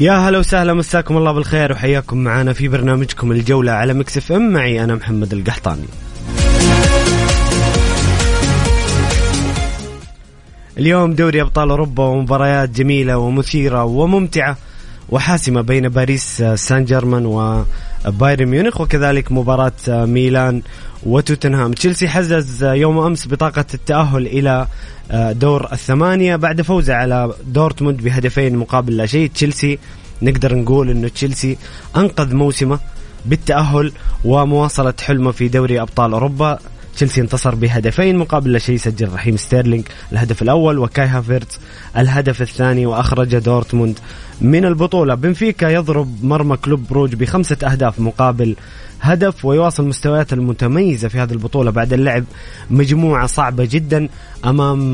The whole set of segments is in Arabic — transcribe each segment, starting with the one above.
يا هلا وسهلا مساكم الله بالخير وحياكم معنا في برنامجكم الجولة على Mix FM. معي أنا محمد القحطاني. اليوم دوري أبطال أوروبا ومباريات جميلة ومثيرة وممتعة وحاسمة بين باريس سان جيرمان وبايرن ميونخ وكذلك مباراة ميلان وتوتنهام. تشيلسي حجز يوم أمس بطاقة التأهل إلى دور الثمانية بعد فوزه على دورتموند بهدفين مقابل لا شيء. تشيلسي نقدر نقول أنه تشيلسي أنقذ موسمه بالتأهل ومواصلة حلمه في دوري أبطال أوروبا. تشيلسي انتصر بهدفين مقابل لا شيء سجل رحيم ستيرلينج الهدف الأول وكاي هافيرتز. الهدف الثاني وأخرج دورتموند من البطولة. بنفيكا يضرب مرمى كلوب بروج بخمسة أهداف مقابل هدف ويواصل مستوياته المتميزة في هذه البطولة بعد اللعب. مجموعة صعبة جدا أمام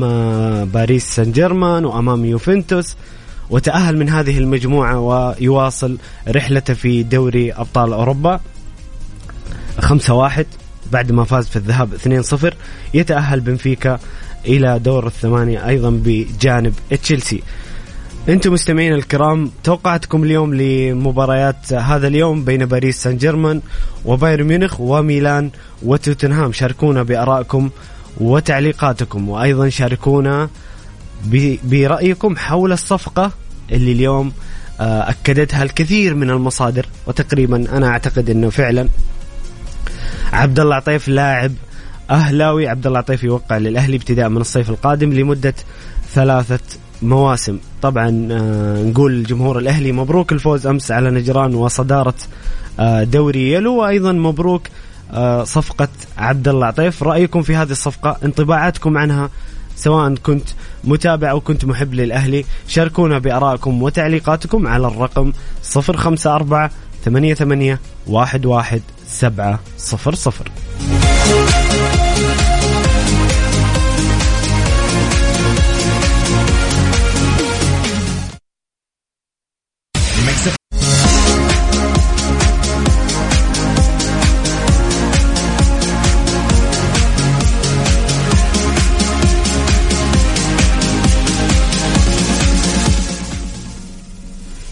باريس سان جيرمان وأمام يوفنتوس. وتأهل من هذه المجموعة ويواصل رحلته في دوري أبطال أوروبا. خمسة واحد. بعد ما فاز في الذهاب 2-0 يتأهل بنفيكا إلى دور الثمانية أيضا بجانب تشيلسي. أنتم مستمعين الكرام توقعاتكم اليوم لمباريات هذا اليوم بين باريس سان جيرمان وبايرن ميونخ وميلان وتوتنهام. شاركونا بآرائكم وتعليقاتكم وأيضا شاركونا برأيكم حول الصفقة اللي اليوم أكدتها الكثير من المصادر وتقريبا أنا أعتقد أنه فعلا عبد الله عطيف لاعب أهلاوي. عبد الله عطيف يوقع للأهلي ابتداء من الصيف القادم لمدة ثلاثة مواسم. طبعا نقول الجمهور الأهلي مبروك الفوز أمس على نجران وصدارة دوري يلو. وأيضا مبروك صفقة عبد الله عطيف رأيكم في هذه الصفقة؟ انطباعاتكم عنها سواء كنت متابع أو كنت محب للأهلي. شاركونا بأرائكم وتعليقاتكم على الرقم 054 88 11 سبعة صفر صفر.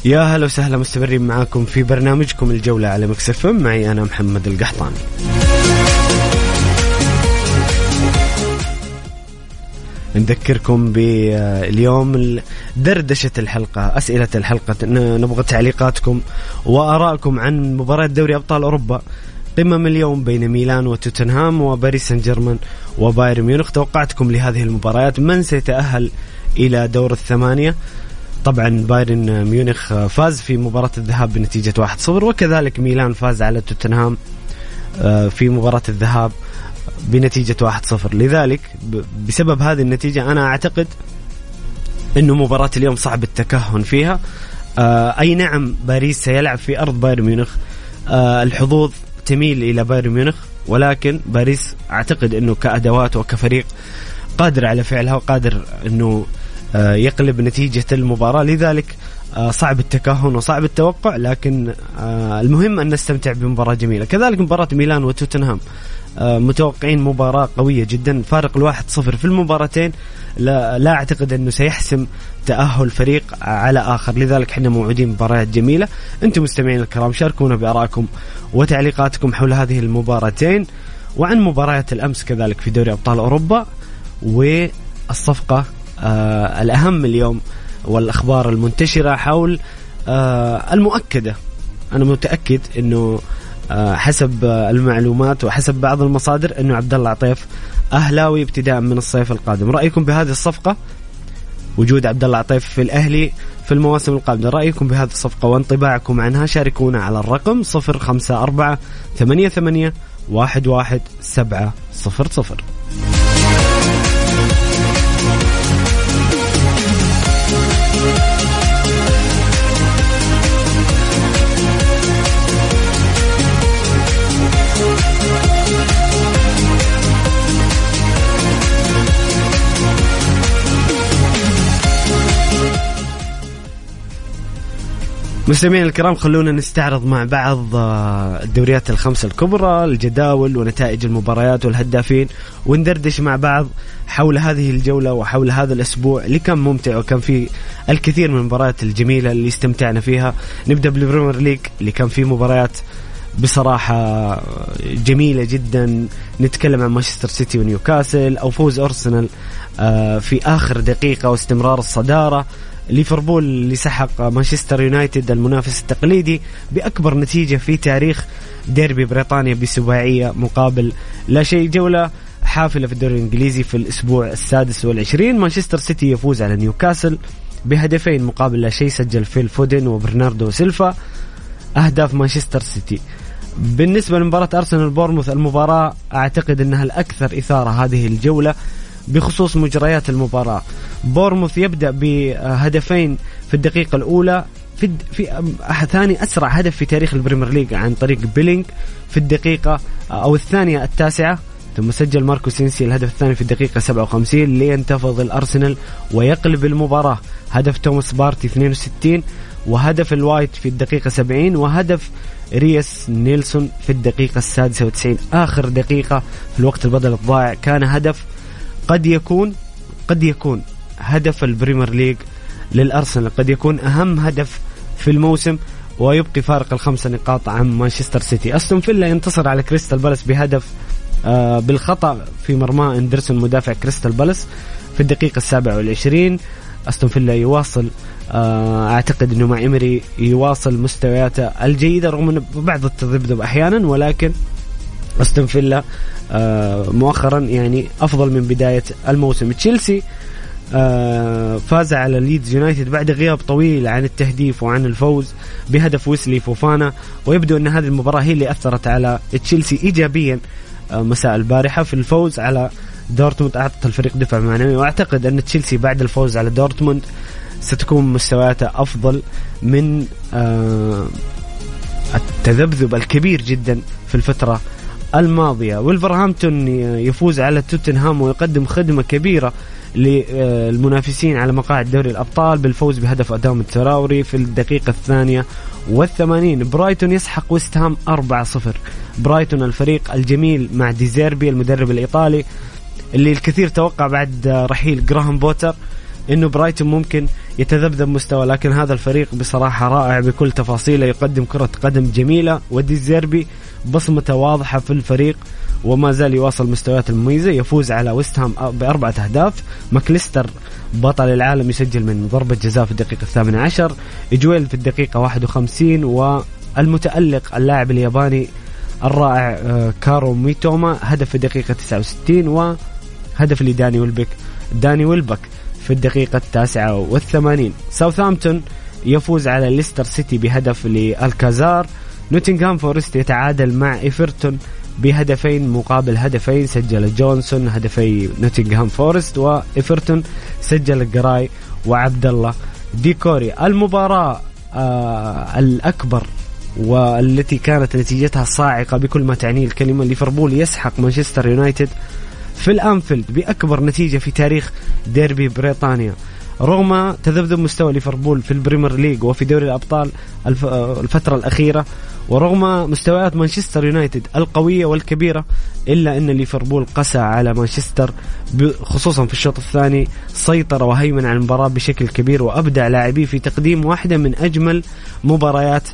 يا هلا وسهلا مستمرين معاكم في برنامجكم الجولة على مكسف معي أنا محمد القحطاني. نذكركم باليوم دردشة الحلقة أسئلة الحلقة نبغى تعليقاتكم وآرائكم عن مباراة دوري أبطال أوروبا. قمم اليوم بين ميلان وتوتنهام وباريس سان جيرمان وبايرن ميونخ. توقعتكم لهذه المباريات من سيتأهل إلى دور الثمانية؟ طبعا بايرن ميونخ فاز في مباراة الذهاب بنتيجة 1-0 وكذلك ميلان فاز على توتنهام في مباراة الذهاب بنتيجة 1-0 لذلك بسبب هذه النتيجة أنا أعتقد أنه مباراة اليوم صعب التكهن فيها. أي نعم باريس سيلعب في أرض بايرن ميونخ. الحظوظ تميل إلى بايرن ميونخ ولكن باريس أعتقد أنه كأدوات وكفريق قادر على فعلها وقادر أنه يقلب نتيجة المباراة. لذلك آه، صعب التكهن وصعب التوقع لكن آه، المهم أن نستمتع بمباراة جميلة. كذلك مباراة ميلان وتوتنهام. آه، متوقعين مباراة قوية جدا. فارق الواحد صفر في المباراتين. لا, لا أعتقد أنه سيحسم تأهل فريق على آخر. لذلك إحنا موعودين مباريات جميلة. أنتم مستمعين الكرام شاركونا بآرائكم وتعليقاتكم حول هذه المباراتين. وعن مباريات الأمس كذلك في دوري أبطال أوروبا والصفقة آه الأهم اليوم والأخبار المنتشرة حول آه المؤكدة. أنا متأكد أنه آه حسب المعلومات وحسب بعض المصادر أنه عبد الله عطيف أهلاوي ابتداء من الصيف القادم. رأيكم بهذه الصفقة؟ وجود عبد الله عطيف في الأهلي في المواسم القادمة رأيكم بهذه الصفقة وانطباعكم عنها؟ شاركونا على الرقم 054 88 11 700 مستمعينا الكرام خلونا نستعرض مع بعض آه، الدوريات الخمسة الكبرى الجداول ونتائج المباريات والهدافين وندردش مع بعض حول هذه الجولة وحول هذا الأسبوع اللي كان ممتع وكان فيه الكثير من المباريات الجميلة اللي استمتعنا فيها. نبدأ بالبريمير ليج اللي كان فيه مباريات بصراحة جميلة جدا. نتكلم عن مانشستر سيتي ونيوكاسل أو فوز أرسنال آه، في آخر دقيقة واستمرار الصدارة. ليفربول اللي سحق مانشستر يونايتد المنافس التقليدي بأكبر نتيجة في تاريخ ديربي بريطانيا بسباعية مقابل لا شيء جولة حافلة في الدوري الإنجليزي في الأسبوع السادس والعشرين. مانشستر سيتي يفوز على نيوكاسل بهدفين مقابل لا شيء سجل فيل فودن وبرناردو سيلفا. أهداف مانشستر سيتي. بالنسبة لمباراة أرسنال بورموث المباراة أعتقد إنها الأكثر إثارة هذه الجولة. بخصوص مجريات المباراة. بورموث يبدأ بهدفين في الدقيقة الأولى في في ثاني أسرع هدف في تاريخ البريمير ليج عن طريق بيلينج في الدقيقة أو الثانية التاسعة ثم سجل ماركو سينسي الهدف الثاني في الدقيقة 57 لينتفض الأرسنال ويقلب المباراة. هدف توماس بارتي 62 وهدف الوايت في الدقيقة 70 وهدف ريس نيلسون في الدقيقة السادسة 96 آخر دقيقة في الوقت البدل الضائع كان هدف قد يكون قد يكون هدف البريمير ليج للأرسنال. قد يكون أهم هدف في الموسم ويبقي فارق الخمسة نقاط عن مانشستر سيتي. أستون فيلا ينتصر على كريستال بالاس بهدف آه بالخطأ في مرمى أندرسون مدافع كريستال بالاس في الدقيقة السابعة والعشرين. أستون فيلا يواصل آه أعتقد إنه مع إيمري يواصل مستوياته الجيدة رغم انه بعض التذبذب أحيانا ولكن أستون فيلا آه، مؤخرا يعني أفضل من بداية الموسم. تشيلسي آه، فاز على ليدز يونايتد بعد غياب طويل عن التهديف وعن الفوز بهدف ويسلي فوفانا ويبدو أن هذه المباراة هي اللي أثرت على تشيلسي ايجابيا. آه، مساء البارحة في الفوز على دورتموند أعطت الفريق دفع معنوي. وأعتقد أن تشيلسي بعد الفوز على دورتموند ستكون مستوياته أفضل من التذبذب الكبير جدا في الفترة الماضية. ولفرهامبتون يفوز على توتنهام ويقدم خدمة كبيرة للمنافسين على مقاعد دوري الأبطال بالفوز بهدف أدام التراوري في الدقيقة الثانية والثمانين. برايتون يسحق ويست هام 4-0 برايتون الفريق الجميل مع ديزيربي المدرب الإيطالي اللي الكثير توقع بعد رحيل جراهام بوتر. إنه برايتون ممكن يتذبذب مستوى لكن هذا الفريق بصراحة رائع بكل تفاصيله. يقدم كرة قدم جميلة وديزيربي بصمته واضحة في الفريق وما زال يواصل مستويات المميزة. يفوز على ويست هام بأربعة أهداف. ماكليستر بطل العالم يسجل من ضربة جزاء في الدقيقة الثامنة عشر. جويل في الدقيقة 51 والمتألق اللاعب الياباني الرائع آه، كارو ميتوما هدف في الدقيقة 69 وهدف لداني ويلبك. داني ويلبك. في الدقيقة التاسعة والثمانين. ساوثامبتون يفوز على ليستر سيتي بهدف لألكاراز نوتنغهام فورست يتعادل مع ايفرتون بهدفين مقابل هدفين. سجل جونسون هدفي نوتنغهام فورست وايفرتون سجل غراي وعبد الله ديكوري. المباراة آه الأكبر والتي كانت نتيجتها صاعقة بكل ما تعنيه الكلمة ليفربول يسحق مانشستر يونايتد في الأنفيلد بأكبر نتيجة في تاريخ ديربي بريطانيا. رغم تذبذب مستوى ليفربول في البريمير ليج وفي دوري الأبطال الفترة الأخيرة ورغم مستويات مانشستر يونايتد القوية والكبيرة إلا أن ليفربول قسى على مانشستر خصوصا في الشوط الثاني سيطر وهيمن على المباراة بشكل كبير وأبدع لاعبيه في تقديم واحدة من أجمل مباريات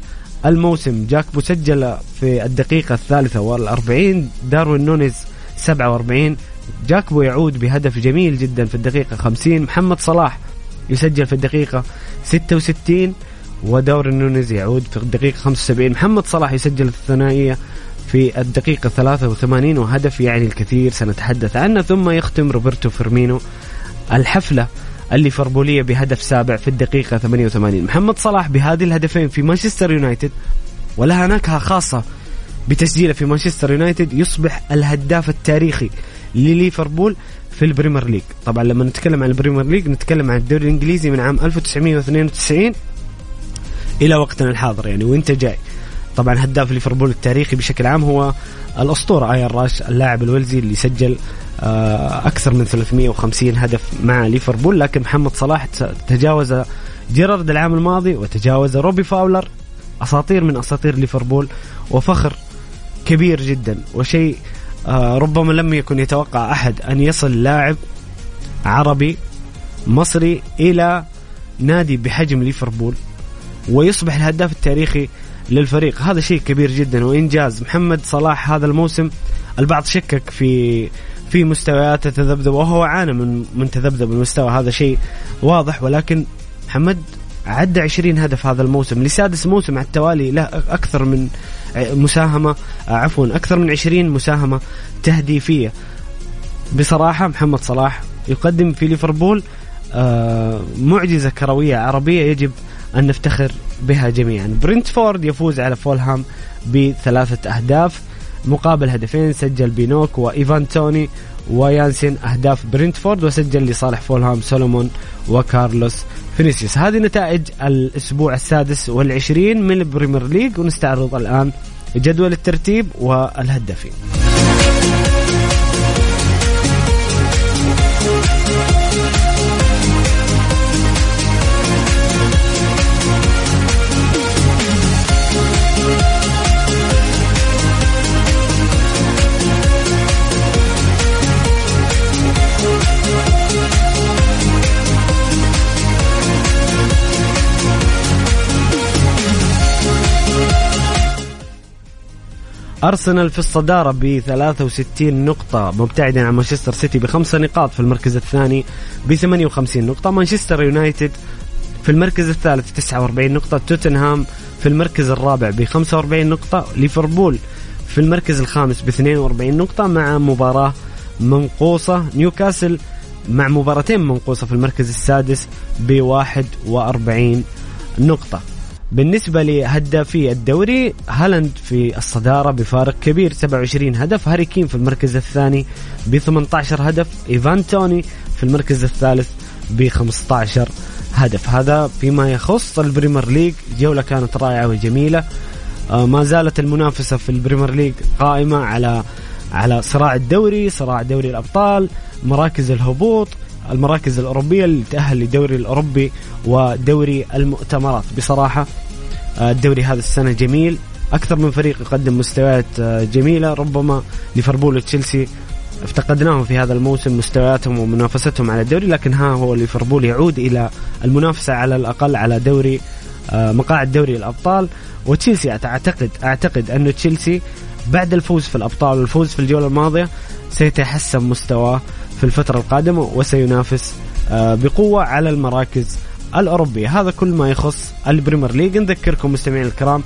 الموسم. جاكبو سجل في الدقيقة الثالثة والأربعين داروين نونيز 47 جاكبو يعود بهدف جميل جدا في الدقيقة 50 محمد صلاح يسجل في الدقيقة 66 وداروين نونيز يعود في الدقيقة 75 محمد صلاح يسجل الثنائية في الدقيقة 83 وهدف يعني الكثير. سنتحدث عنه ثم يختم روبرتو فيرمينو الحفلة الليفربولية بهدف سابع في الدقيقة 88 محمد صلاح بهذه الهدفين في مانشستر يونايتد ولها نكهة خاصة بتسجيله في مانشستر يونايتد يصبح الهداف التاريخي لليفربول في البريمير ليج. طبعا لما نتكلم عن البريمير ليج نتكلم عن الدوري الإنجليزي من عام 1992 إلى وقتنا الحاضر يعني وإنت جاي. طبعا هداف ليفربول التاريخي بشكل عام هو الأسطورة آيان راش اللاعب الويلزي اللي سجل آه، أكثر من 350 هدف مع ليفربول. لكن محمد صلاح تجاوز جيرارد العام الماضي وتجاوز روبي فاولر أساطير من أساطير ليفربول وفخر كبير جدا. وشيء ربما لم يكن يتوقع أحد أن يصل لاعب عربي مصري إلى نادي بحجم ليفربول ويصبح الهداف التاريخي للفريق. هذا شيء كبير جدا وإنجاز. محمد صلاح هذا الموسم البعض شكك في في مستوياته تذبذب وهو عانى من من تذبذب المستوى. هذا شيء واضح. ولكن محمد عدى 20 هدف هذا الموسم لسادس موسم على التوالي له أكثر من مساهمة عفوا أكثر من 20 مساهمة تهديفيه بصراحة محمد صلاح يقدم في ليفربول آه، معجزة كروية عربية يجب أن نفتخر بها جميعا. برنتفورد يفوز على فولهام بثلاثة أهداف مقابل هدفين سجل بينوك وإيفان توني ويانسين أهداف برنتفورد وسجل لصالح فولهام سولومون وكارلوس فينيسيوس. هذه نتائج الأسبوع السادس والعشرين من البريمير ليج ونستعرض الآن جدول الترتيب والهدافين. أرسنال في الصدارة ب 63 نقطة مبتعدا عن مانشستر سيتي بخمسة نقاط في المركز الثاني ب 58 نقطة مانشستر يونايتد في المركز الثالث 49 نقطة توتنهام في المركز الرابع ب 45 نقطة ليفربول في المركز الخامس ب 42 نقطة مع مباراة منقوصة نيوكاسل مع مباراتين منقوصة في المركز السادس ب 41 نقطة. بالنسبة لهدافي الدوري هالاند في الصدارة بفارق كبير 27 هدف. هاري كين في المركز الثاني ب 18 هدف. إيفان توني في المركز الثالث ب 15 هدف. هذا فيما يخص البريمير ليج. جولة كانت رائعة وجميلة. آه، ما زالت المنافسة في البريمير ليج قائمة على على صراع الدوري صراع دوري الأبطال مراكز الهبوط. المراكز الأوروبية اللي تأهل للدوري الأوروبي ودوري المؤتمرات. بصراحة آه، الدوري هذا السنة جميل. أكثر من فريق يقدم مستويات آه، جميلة. ربما ليفربول وتشيلسي افتقدناهم في هذا الموسم مستوياتهم ومنافستهم على الدوري لكن ها هو ليفربول يعود إلى المنافسة على الأقل على دوري آه، مقاعد دوري الأبطال. وتشيلسي أعتقد أعتقد أنه تشيلسي بعد الفوز في الأبطال والفوز في الجولة الماضية سيتحسن مستواه. في الفترة القادمة وسينافس بقوة على المراكز الأوروبية. هذا كل ما يخص البريمير ليج. نذكركم مستمعين الكرام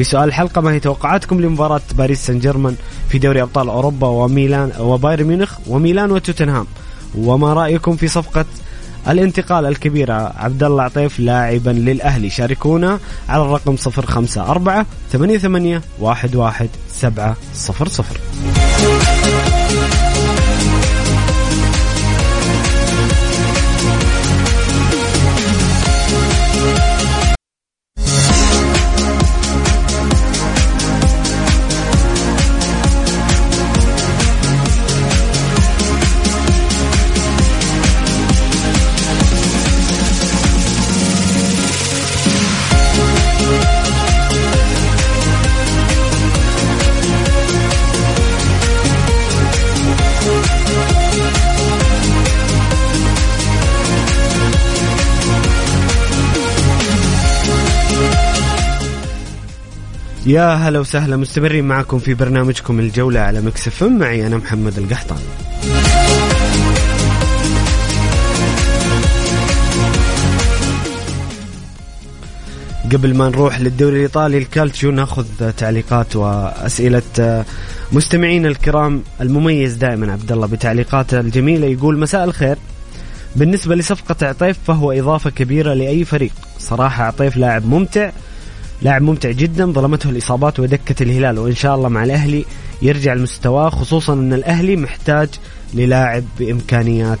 بسؤال الحلقة ما هي توقعاتكم لمباراة باريس سان جيرمان في دوري أبطال أوروبا وميلان وبايرن ميونخ وميلان وتوتنهام؟ وما رأيكم في صفقة الانتقال الكبيرة؟ عبد الله عطيف لاعبا للأهلي. شاركونا على الرقم 054 88 11 يا هلا وسهلا مستمرين معكم في برنامجكم الجولة على Mix FM معي أنا محمد القحطاني. قبل ما نروح للدوري الإيطالي الكالتشيو نأخذ تعليقات وأسئلة مستمعينا الكرام. المميز دائما عبد الله بتعليقاته الجميلة يقول مساء الخير. بالنسبة لصفقة عطيف فهو إضافة كبيرة لأي فريق. صراحة عطيف لاعب ممتع لاعب ممتع جدا ظلمته الإصابات ودكة الهلال وإن شاء الله مع الأهلي يرجع لمستواه خصوصا أن الأهلي محتاج للاعب بإمكانيات.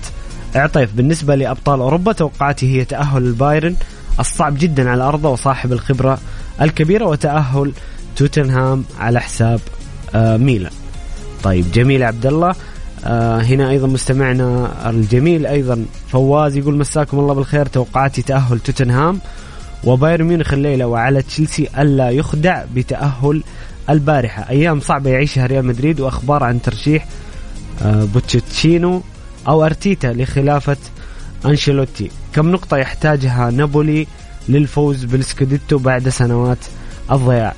عطيف بالنسبة لأبطال أوروبا توقعاتي هي تأهل البايرن الصعب جدا على أرضه وصاحب الخبرة الكبيرة وتأهل توتنهام على حساب آه ميلان. طيب جميل عبد الله آه هنا أيضا مستمعنا الجميل أيضا فواز يقول مساكم الله بالخير توقعاتي تأهل توتنهام. وبايرن ميونخ الليلة وعلى تشيلسي ألا يخدع بتأهل البارحة. أيام صعبة يعيشها ريال مدريد وأخبار عن ترشيح آه بوتشيتينو أو أرتيتا لخلافة أنشيلوتي. كم نقطة يحتاجها نابولي للفوز بالسكوديتو بعد سنوات الضياع؟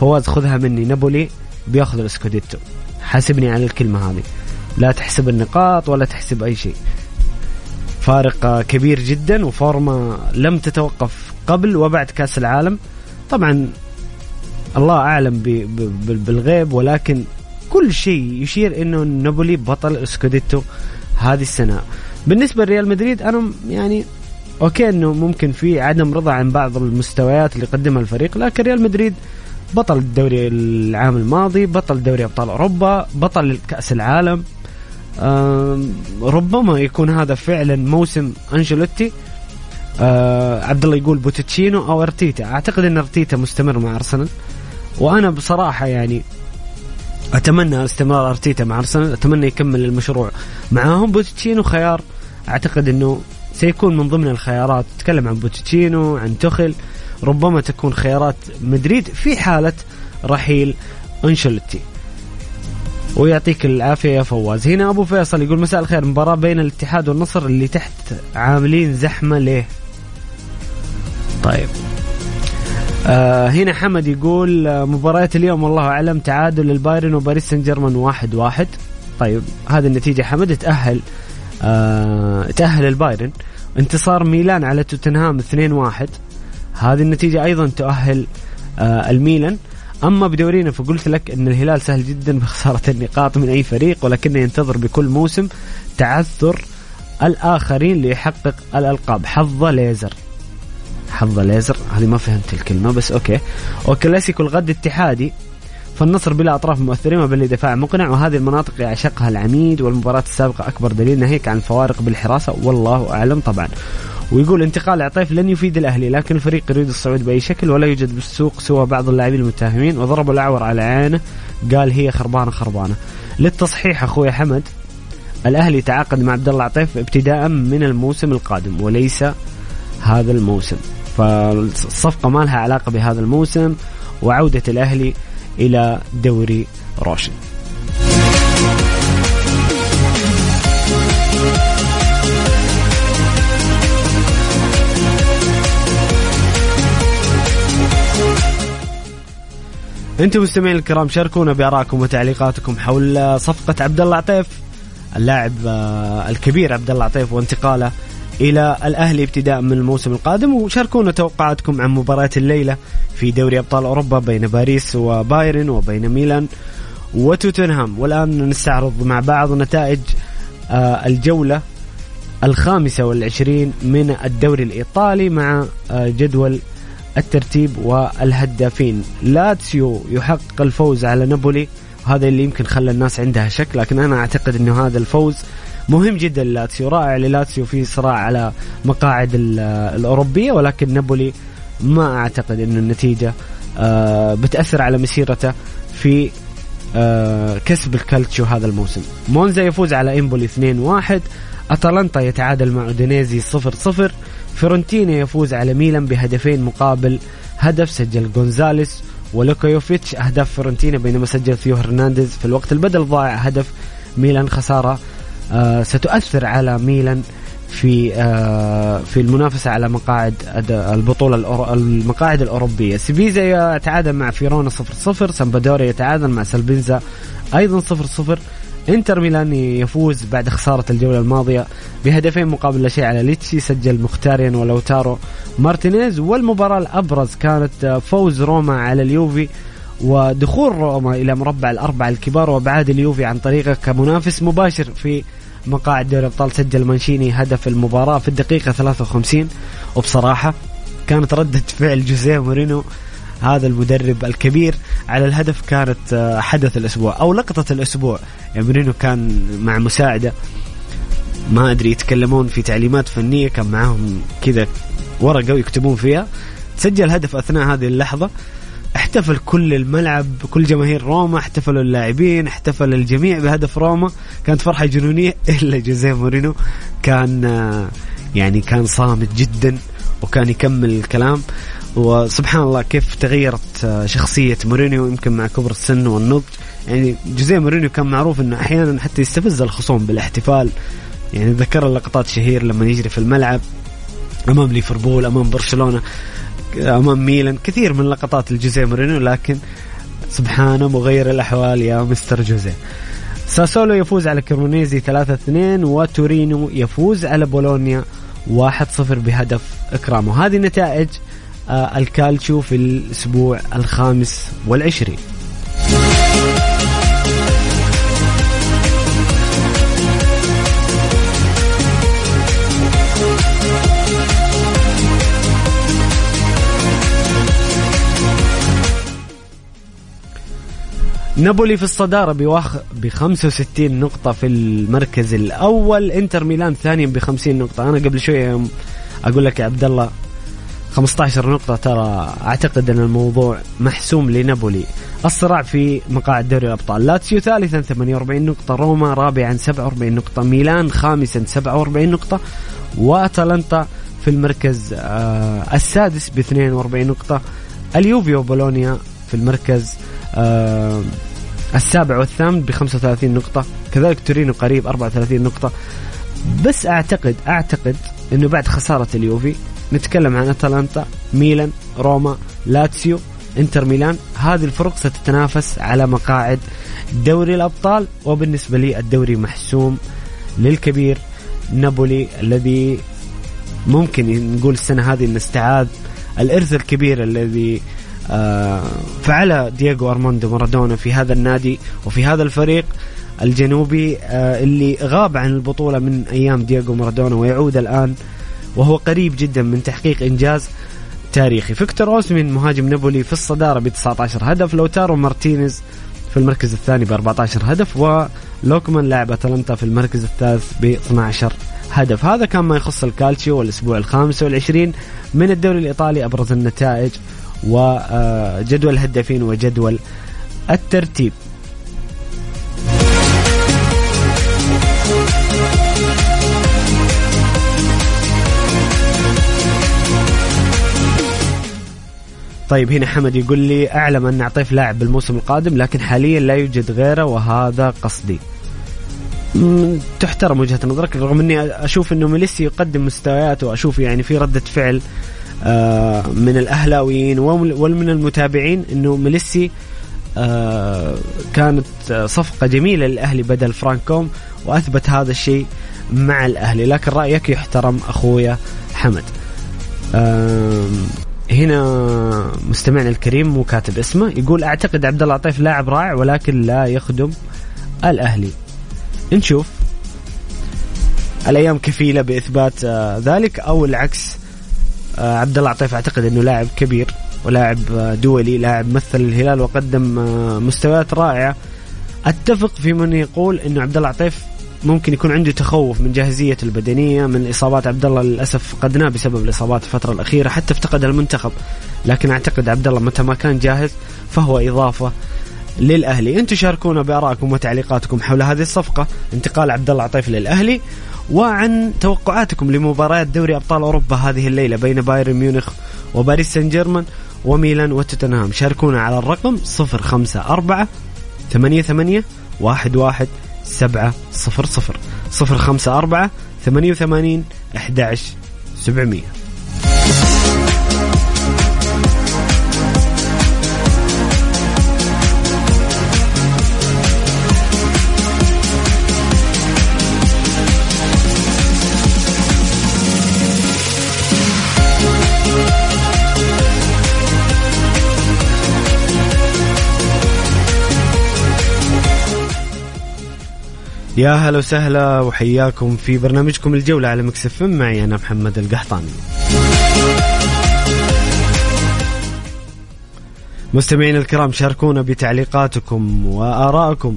فواز خذها مني. نابولي بياخذ السكوديتو حاسبني على الكلمة هذه. لا تحسب النقاط ولا تحسب أي شيء. فارق كبير جدا وفورمة لم تتوقف. قبل وبعد كأس العالم. طبعا الله أعلم بالغيب ولكن كل شيء يشير إنه نابولي بطل سكوديتو هذه السنة. بالنسبة لريال مدريد أنا يعني okay إنه ممكن في عدم رضا عن بعض المستويات اللي قدمها الفريق لكن ريال مدريد بطل الدوري العام الماضي بطل دوري أبطال أوروبا بطل كأس العالم. ربما يكون هذا فعلا موسم أنشيلوتي. أه عبد الله يقول بوتشيتينو أو أرتيتا. أعتقد إن أرتيتا مستمر مع أرسنال. وأنا بصراحة يعني أتمنى استمرار أرتيتا مع أرسنال. أتمنى يكمل المشروع معاهم. بوتشيتينو خيار. أعتقد إنه سيكون من ضمن الخيارات. تتكلم عن بوتشيتينو عن تخل ربما تكون خيارات مدريد في حالة رحيل أنشيلوتي ويعطيك العافية يا فواز. هنا أبو فيصل يقول مساء الخير. مباراة بين الاتحاد والنصر اللي تحت عاملين زحمة ليه؟ طيب. آه هنا حمد يقول آه مباريات اليوم والله أعلم تعادل للبايرن وباريس سان جيرمان واحد واحد. طيب هذه النتيجة حمد تأهل آه تأهل البايرن. انتصار ميلان على توتنهام 2-1 هذه النتيجة أيضا تؤهل آه الميلان. أما بدورينا فقلت لك أن الهلال سهل جدا بخسارة النقاط من أي فريق ولكنه ينتظر بكل موسم تعثر الآخرين ليحقق الألقاب. حظ ليزر. حظ ليزر. هذه ما فهمت الكلمة بس أوكي. وكلاسيكو الغد اتحادي. فالنصر بلا أطراف مؤثرين وبل دفاع مقنع وهذه المناطق يعشقها العميد والمباراة السابقة أكبر دليل ناهيك عن الفوارق بالحراسة. والله أعلم طبعا. ويقول انتقال عطيف لن يفيد الأهلي لكن الفريق يريد الصعود بأي شكل ولا يوجد بالسوق سوى بعض اللاعبين المتاهمين وضربوا الأعور على عينه قال هي خربانة خربانة. للتصحيح أخوي حمد الأهلي تعاقد مع عبد الله عطيف ابتداء من الموسم القادم وليس هذا الموسم. فالصفقة ما لها علاقة بهذا الموسم وعودة الأهلي إلى دوري روشن أنتم مستمعين الكرام شاركونا بارائكم وتعليقاتكم حول صفقة عبد الله عطيف اللاعب آه، الكبير عبد الله عطيف وانتقاله إلى الأهلي ابتداء من الموسم القادم وشاركونا توقعاتكم عن مباراة الليلة في دوري أبطال أوروبا بين باريس وبايرن وبين ميلان وتوتنهام. والآن نستعرض مع بعض نتائج آه، الجولة الخامسة والعشرين من الدوري الإيطالي مع آه، جدول الترتيب والهدافين. لاتسيو يحقق الفوز على نابولي هذا اللي يمكن خلى الناس عندها شك لكن أنا أعتقد أنه هذا الفوز مهم جدا لاتسيو رائع للاتسيو في صراع على مقاعد الأوروبية ولكن نابولي ما أعتقد أن النتيجة آه، بتأثر على مسيرته في آه، كسب الكالتشيو هذا الموسم. مونزا يفوز على إمبولي 2-1 أتلانتا يتعادل مع أودينيزي 0-0 فيرونتينا يفوز على ميلان بهدفين مقابل هدف سجل جونزاليس ولوكا يوفيتش أهداف فيرونتينا بينما سجل ثيو هرنانديز في الوقت البدل ضائع هدف ميلان خسارة آه ستؤثر على ميلان في آه، في المنافسة على مقاعد البطولة المقاعد الأوروبية. سبيزيا يتعادل مع فيرونا 0-0 سامبدوريا يتعادل مع ساليرنيتانا أيضا 0-0 إنتر ميلان يفوز بعد خسارة الجولة الماضية بهدفين مقابل لا شيء على ليتشي سجل مخيتاريان ولوتارو مارتينيز. والمباراة الأبرز كانت فوز روما على اليوفي ودخول روما إلى مربع الأربعة الكبار وإبعاد اليوفي عن طريقه كمنافس مباشر في مقاعد دوري الأبطال سجل مانشيني هدف المباراة في الدقيقة 53 وبصراحة كانت ردة فعل جوزيه مورينيو هذا المدرب الكبير على الهدف كانت آه، حدث الأسبوع أو لقطة الأسبوع. يعني مورينو كان مع مساعدة ما أدري يتكلمون في تعليمات فنية كان معاهم كذا ورقة ويكتبون فيها. سجل هدف أثناء هذه اللحظة. احتفل كل الملعب كل جماهير روما احتفلوا اللاعبين احتفل الجميع بهدف روما. كانت فرحة جنونية إلا جوزيه مورينو كان يعني كان صامت جدا وكان يكمل الكلام. وسبحان الله كيف تغيرت آه، شخصية مورينيو يمكن مع كبر السن والنضج. يعني جوزيه مورينيو كان معروف إنه أحيانا حتى يستفز الخصوم بالاحتفال. يعني ذكر اللقطات شهير لما يجري في الملعب أمام ليفربول أمام برشلونة. أمام ميلان. كثير من لقطات الجوزيه مورينيو لكن سبحانه مغير الأحوال يا مستر جوزيه. ساسولو يفوز على كريمونيزي 3-2 وتورينو يفوز على بولونيا 1-0 بهدف كرامو وهذه نتائج آه، الكالتشو في الأسبوع الخامس والعشرين. نابولي في الصدارة بواخ ب 65 نقطة في المركز الأول إنتر ميلان ثانيا ب 50 نقطة. أنا قبل شوية أقول لك يا عبد الله 15 نقطة. ترى أعتقد أن الموضوع محسوم لنابولي. الصراع في مقاعد دوري الأبطال. لاتسيو ثالثا 48 نقطة. روما رابعا 47 نقطة. ميلان خامسا 47 نقطة. وأتلانتا في المركز آه السادس ب 42 نقطة. اليوفي وبولونيا في المركز آه السابع والثامن ب 35 نقطة كذلك تورينو قريب 34 نقطة. بس أعتقد أعتقد أنه بعد خسارة اليوفي نتكلم عن أتلانتا ميلان روما لاتسيو إنتر ميلان هذه الفرق ستتنافس على مقاعد دوري الأبطال وبالنسبة لي الدوري محسوم للكبير نابولي الذي ممكن نقول السنة هذه ان استعاد الإرث الكبير الذي فعله دييغو أرماندو مارادونا في هذا النادي وفي هذا الفريق الجنوبي آه، اللي غاب عن البطولة من أيام دييغو مارادونا ويعود الآن وهو قريب جدا من تحقيق إنجاز تاريخي. فيكتور أوسمين مهاجم نابولي في الصدارة ب 19 هدف لوتارو مارتينيز في المركز الثاني ب 14 هدف ولوكمان لاعب أتلانتا في المركز الثالث ب 12 هدف. هذا كان ما يخص الكالتشيو والأسبوع الخامس والعشرين من الدوري الإيطالي أبرز النتائج. وجدول الهدافين وجدول الترتيب. طيب هنا حمد يقول لي أعلم أن عطيف لاعب بالموسم القادم لكن حاليا لا يوجد غيره وهذا قصدي. تحترم وجهة نظرك رغم إني أشوف إنه ميليسي يقدم مستويات وأشوف يعني في ردة فعل من الأهلاويين ومن المتابعين إنه ميليسي آه، كانت صفقة جميلة للأهلي بدل فرانكوم وأثبت هذا الشيء مع الأهلي لكن رأيك يحترم أخويا حمد. هنا مستمعنا الكريم مو كاتب اسمه يقول أعتقد عبد الله عطيف لاعب رائع ولكن لا يخدم الأهلي. نشوف. الأيام كفيلة بإثبات آه، ذلك أو العكس؟ آه، عبد الله عطيف أعتقد إنه لاعب كبير ولاعب آه، دولي لاعب مثل الهلال وقدم مستويات رائعة. أتفق في من يقول إنه عبد الله عطيف ممكن يكون عنده تخوف من جاهزية البدنية من إصابات عبد الله للأسف فقدناه بسبب الإصابات الفترة الأخيرة حتى افتقد المنتخب. لكن أعتقد عبد الله متى ما كان جاهز فهو إضافة للأهلي. أنتم شاركونا بآرائكم وتعليقاتكم حول هذه الصفقة. انتقال عبد الله عطيف للأهلي. وعن توقعاتكم لمباريات دوري أبطال أوروبا هذه الليلة بين بايرن ميونخ وباريس سان جيرمان وميلان وتوتنهام. شاركونا على الرقم 054 88 11 سبعة صفر صفر. صفر خمسة أربعة 88 11 700 يا هلا وسهلا وحياكم في برنامجكم الجولة على مكسف معي أنا محمد القحطاني. مستمعينا الكرام شاركونا بتعليقاتكم وآرائكم.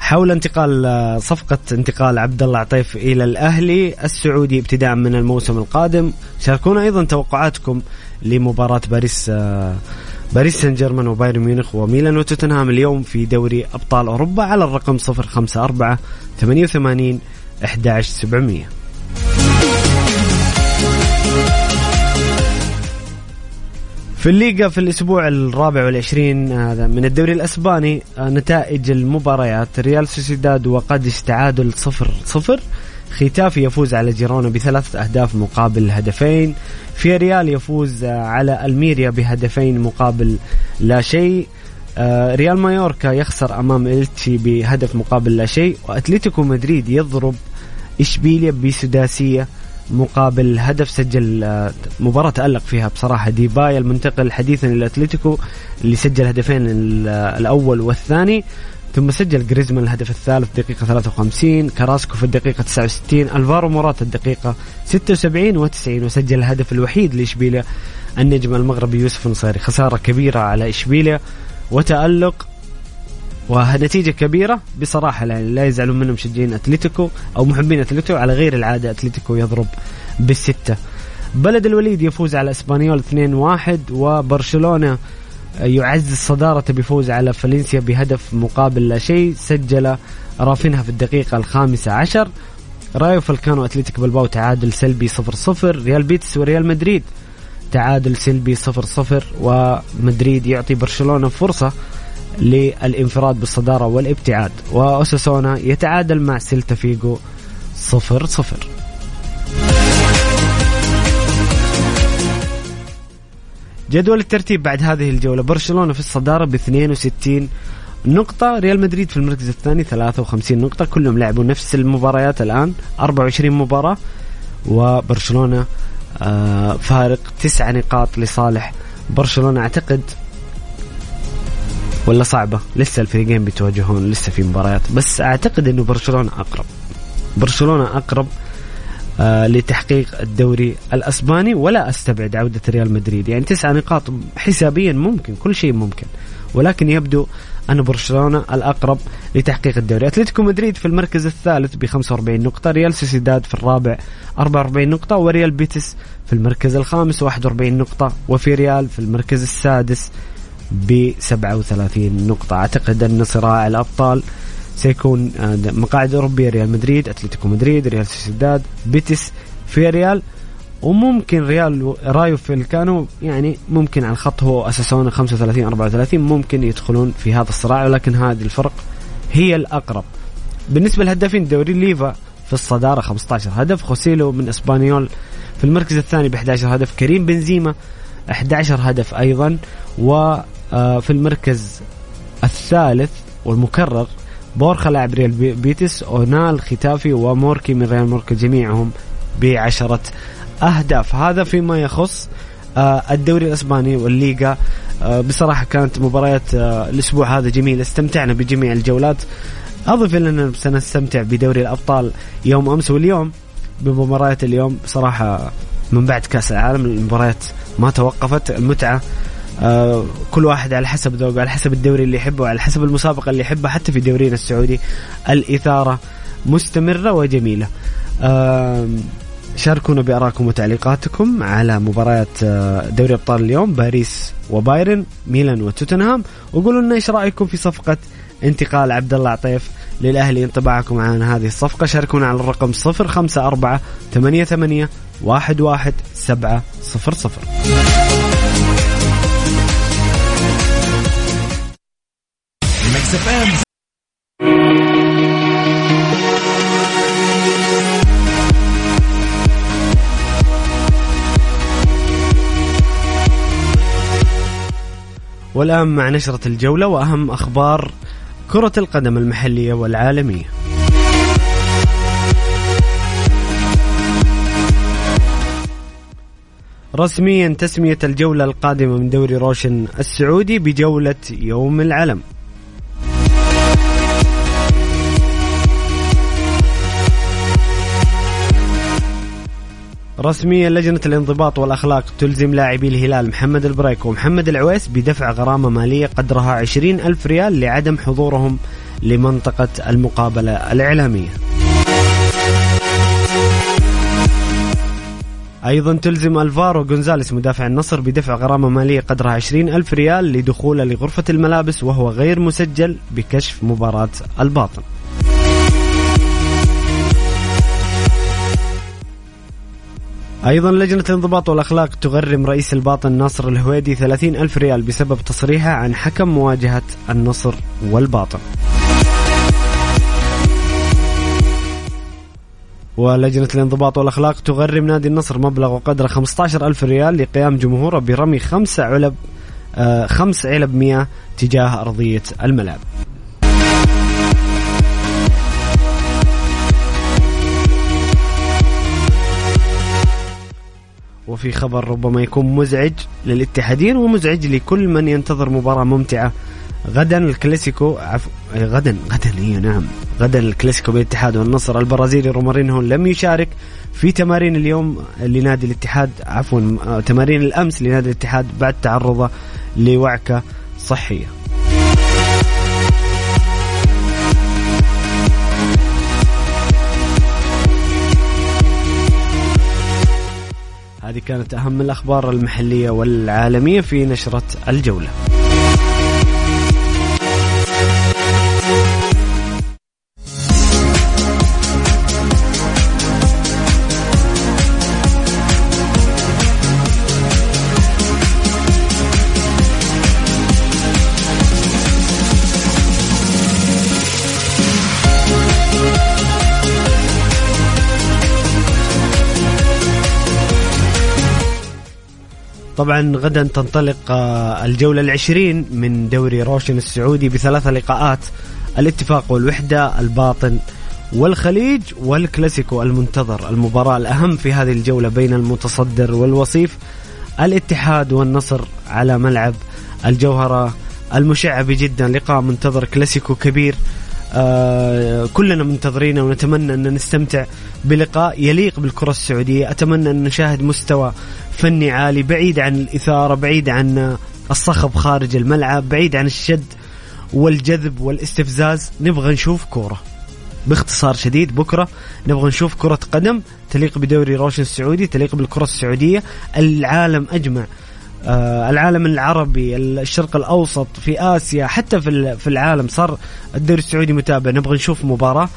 حول انتقال صفقة انتقال عبد الله عطيف إلى الأهلي السعودي ابتداء من الموسم القادم. شاركونا أيضا توقعاتكم لمباراة باريس باريس سان جيرمان وبايرن ميونخ وميلان وتوتنهام اليوم في دوري أبطال أوروبا على الرقم 054 88 11700 في الليغا في الأسبوع الرابع والعشرين هذا من الدوري الأسباني نتائج المباريات ريال سوسيداد وقادش تعادل صفر صفر. ختافي يفوز على جيرونا بثلاث أهداف مقابل هدفين. في ريال يفوز على ألميريا بهدفين مقابل لا شيء. آه، ريال مايوركا يخسر أمام إلتشي بهدف مقابل لا شيء. وأتلتيكو مدريد يضرب إشبيليا بسداسية مقابل هدف سجل آه، مباراة تألق فيها بصراحة. ديبايا المنتقل حديثا للأتلتيكو اللي سجل هدفين الأول والثاني. ثم سجل جريزمان الهدف الثالث دقيقة 53 كراسكو في الدقيقة 69 ألفارو مرات الدقيقة 76 و90 وسجل الهدف الوحيد لإشبيليا النجم المغربي يوسف نصيري خسارة كبيرة على إشبيليا وتألق ونتيجة كبيرة بصراحة لا يزعلون منهم مشجعين أتلتيكو أو محبين أتلتيكو على غير العادة أتلتيكو يضرب بالستة. بلد الوليد يفوز على إسبانيول 2-1 وبرشلونة يعزز صدارته بفوز على فالنسيا بهدف مقابل لا شيء سجل رافينها في الدقيقة الخامسة عشر. رايو فاليكانو اتلتيك بلباو تعادل سلبي صفر صفر. ريال بيتيس وريال مدريد تعادل سلبي صفر صفر. ومدريد يعطي برشلونة فرصة للانفراد بالصدارة والابتعاد. وأوساسونا يتعادل مع سيلتا فيغو صفر صفر. جدول الترتيب بعد هذه الجولة. برشلونة في الصدارة ب 62 نقطة ريال مدريد في المركز الثاني 53 نقطة. كلهم لعبوا نفس المباريات الآن 24 مباراة وبرشلونة آه، فارق تسع نقاط لصالح برشلونة. أعتقد ولا صعبة لسه الفريقين بيتواجهون لسه في مباريات. بس أعتقد أنه برشلونة أقرب. برشلونة أقرب لتحقيق الدوري الأسباني ولا أستبعد عودة ريال مدريد. يعني تسعة نقاط حسابيا ممكن كل شيء ممكن. ولكن يبدو أن برشلونة الأقرب لتحقيق الدوري. أتلتيكو مدريد في المركز الثالث ب 45 نقطة ريال سوسيداد في الرابع 44 نقطة وريال بيتيس في المركز الخامس 41 نقطة وفياريال في المركز السادس ب 37 نقطة. أعتقد أن صراع الأبطال سيكون آه، مقاعد أوروبية ريال مدريد أتلتيكو مدريد ريال سوسيداد بيتيس فياريال. وممكن ريال رايو فاييكانو يعني ممكن على الخط هو أوساسونا 35 34 ممكن يدخلون في هذا الصراع ولكن هذه الفرق هي الأقرب. بالنسبة للهدافين الدوري ليفا في الصدارة 15 هدف. خوسيلو من إسبانيول في المركز الثاني ب 11 هدف. كريم بنزيما 11 هدف أيضا. وفي آه، المركز الثالث والمكرر بورخا لاعب ريال بيتيس أونال خيتافي وموريكي من ريال مايوركا جميعهم بعشرة أهداف. هذا فيما يخص آه، الدوري الأسباني والليغا. آه، بصراحة كانت مباريات آه، الأسبوع هذا جميله استمتعنا بجميع الجولات. أضف إلى أننا سنستمتع بدوري الأبطال يوم أمس. واليوم بمباريات اليوم بصراحة من بعد كأس العالم المباريات ما توقفت. المتعة آه كل واحد على حسب ذوقه على حسب الدوري اللي يحبه على حسب المسابقة اللي يحبها حتى في دورينا السعودي الإثارة مستمرة وجميلة. آه شاركونا بارائكم وتعليقاتكم على مباريات آه، دوري أبطال اليوم باريس وبايرن ميلان وتوتنهام وقولوا لنا إيش رأيكم في صفقة انتقال عبد الله عطيف للأهلي انطباعكم عن هذه الصفقة. شاركونا على الرقم 054 88 11700 اف ام والآن مع نشرة الجولة وأهم أخبار كرة القدم المحلية والعالمية. رسميا تسمية الجولة القادمة من دوري روشن السعودي بجولة يوم العلم. رسميا لجنة الانضباط والأخلاق تلزم لاعبي الهلال محمد البريك ومحمد العويس بدفع غرامة مالية قدرها عشرين ألف ريال لعدم حضورهم لمنطقة المقابلة الإعلامية. أيضا تلزم ألفارو جونزاليس مدافع النصر بدفع غرامة مالية قدرها عشرين ألف ريال لدخوله لغرفة الملابس وهو غير مسجل بكشف مباراة الباطن. أيضا لجنة الانضباط والأخلاق تغرم رئيس الباطن ناصر الهويدي 30 ألف ريال بسبب تصريحه عن حكم مواجهة النصر والباطن. ولجنة الانضباط والأخلاق تغرم نادي النصر مبلغ وقدره 15 ألف ريال لقيام جمهوره برمي خمس علب آه خمس علب مياه تجاه أرضية الملعب. وفي خبر ربما يكون مزعج للاتحادين ومزعج لكل من ينتظر مباراة ممتعة. غدا الكلاسيكو عف... غدا غدا اي نعم. غدا الكلاسيكو بين الاتحاد والنصر. البرازيلي رومارينهو لم يشارك في تمارين اليوم لنادي الاتحاد عفوا تمارين الأمس لنادي الاتحاد بعد تعرضه لوعكة صحية. هذه كانت أهم الأخبار المحلية والعالمية في نشرة الجولة. طبعا غدا تنطلق آه، الجولة العشرين من دوري روشن السعودي بثلاث لقاءات الاتفاق والوحدة الباطن والخليج والكلاسيكو المنتظر. المباراة الأهم في هذه الجولة بين المتصدر والوصيف الاتحاد والنصر على ملعب الجوهرة. المشعة جدا لقاء منتظر كلاسيكو كبير آه كلنا منتظرينه ونتمنى أن نستمتع بلقاء يليق بالكرة السعودية، أتمنى أن نشاهد مستوى فني عالي بعيد عن الإثارة، بعيد عن الصخب خارج الملعب، بعيد عن الشد والجذب والاستفزاز، نبغى نشوف كورة. باختصار شديد بكرة نبغى نشوف كرة قدم تليق بدوري روشن السعودي، تليق بالكرة السعودية، العالم أجمع آه العالم العربي الشرق الأوسط في آسيا حتى في في العالم صار الدوري السعودي متابع. نبغى نشوف مباراة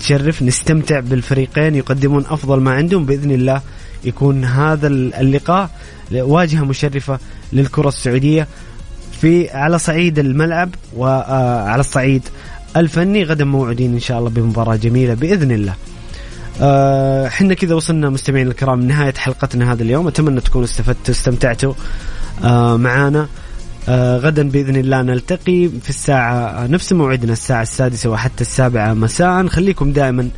تشرف نستمتع بالفريقين يقدمون أفضل ما عندهم. بإذن الله يكون هذا اللقاء واجهه مشرفة للكرة السعودية في على صعيد الملعب وعلى الصعيد الفني. غدا موعودين إن شاء الله بمباراة جميلة بإذن الله. آه، إحنا كذا وصلنا مستمعين الكرام نهايه حلقتنا هذا اليوم. أتمنى تكونوا استفدتوا استمتعتوا آه، معانا. آه، غدا بإذن الله نلتقي في الساعة نفس موعدنا الساعة السادسة وحتى السابعة مساء. خليكم دائما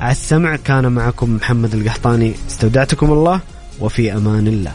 على السمع. كان معكم محمد القحطاني. استودعتكم الله وفي أمان الله.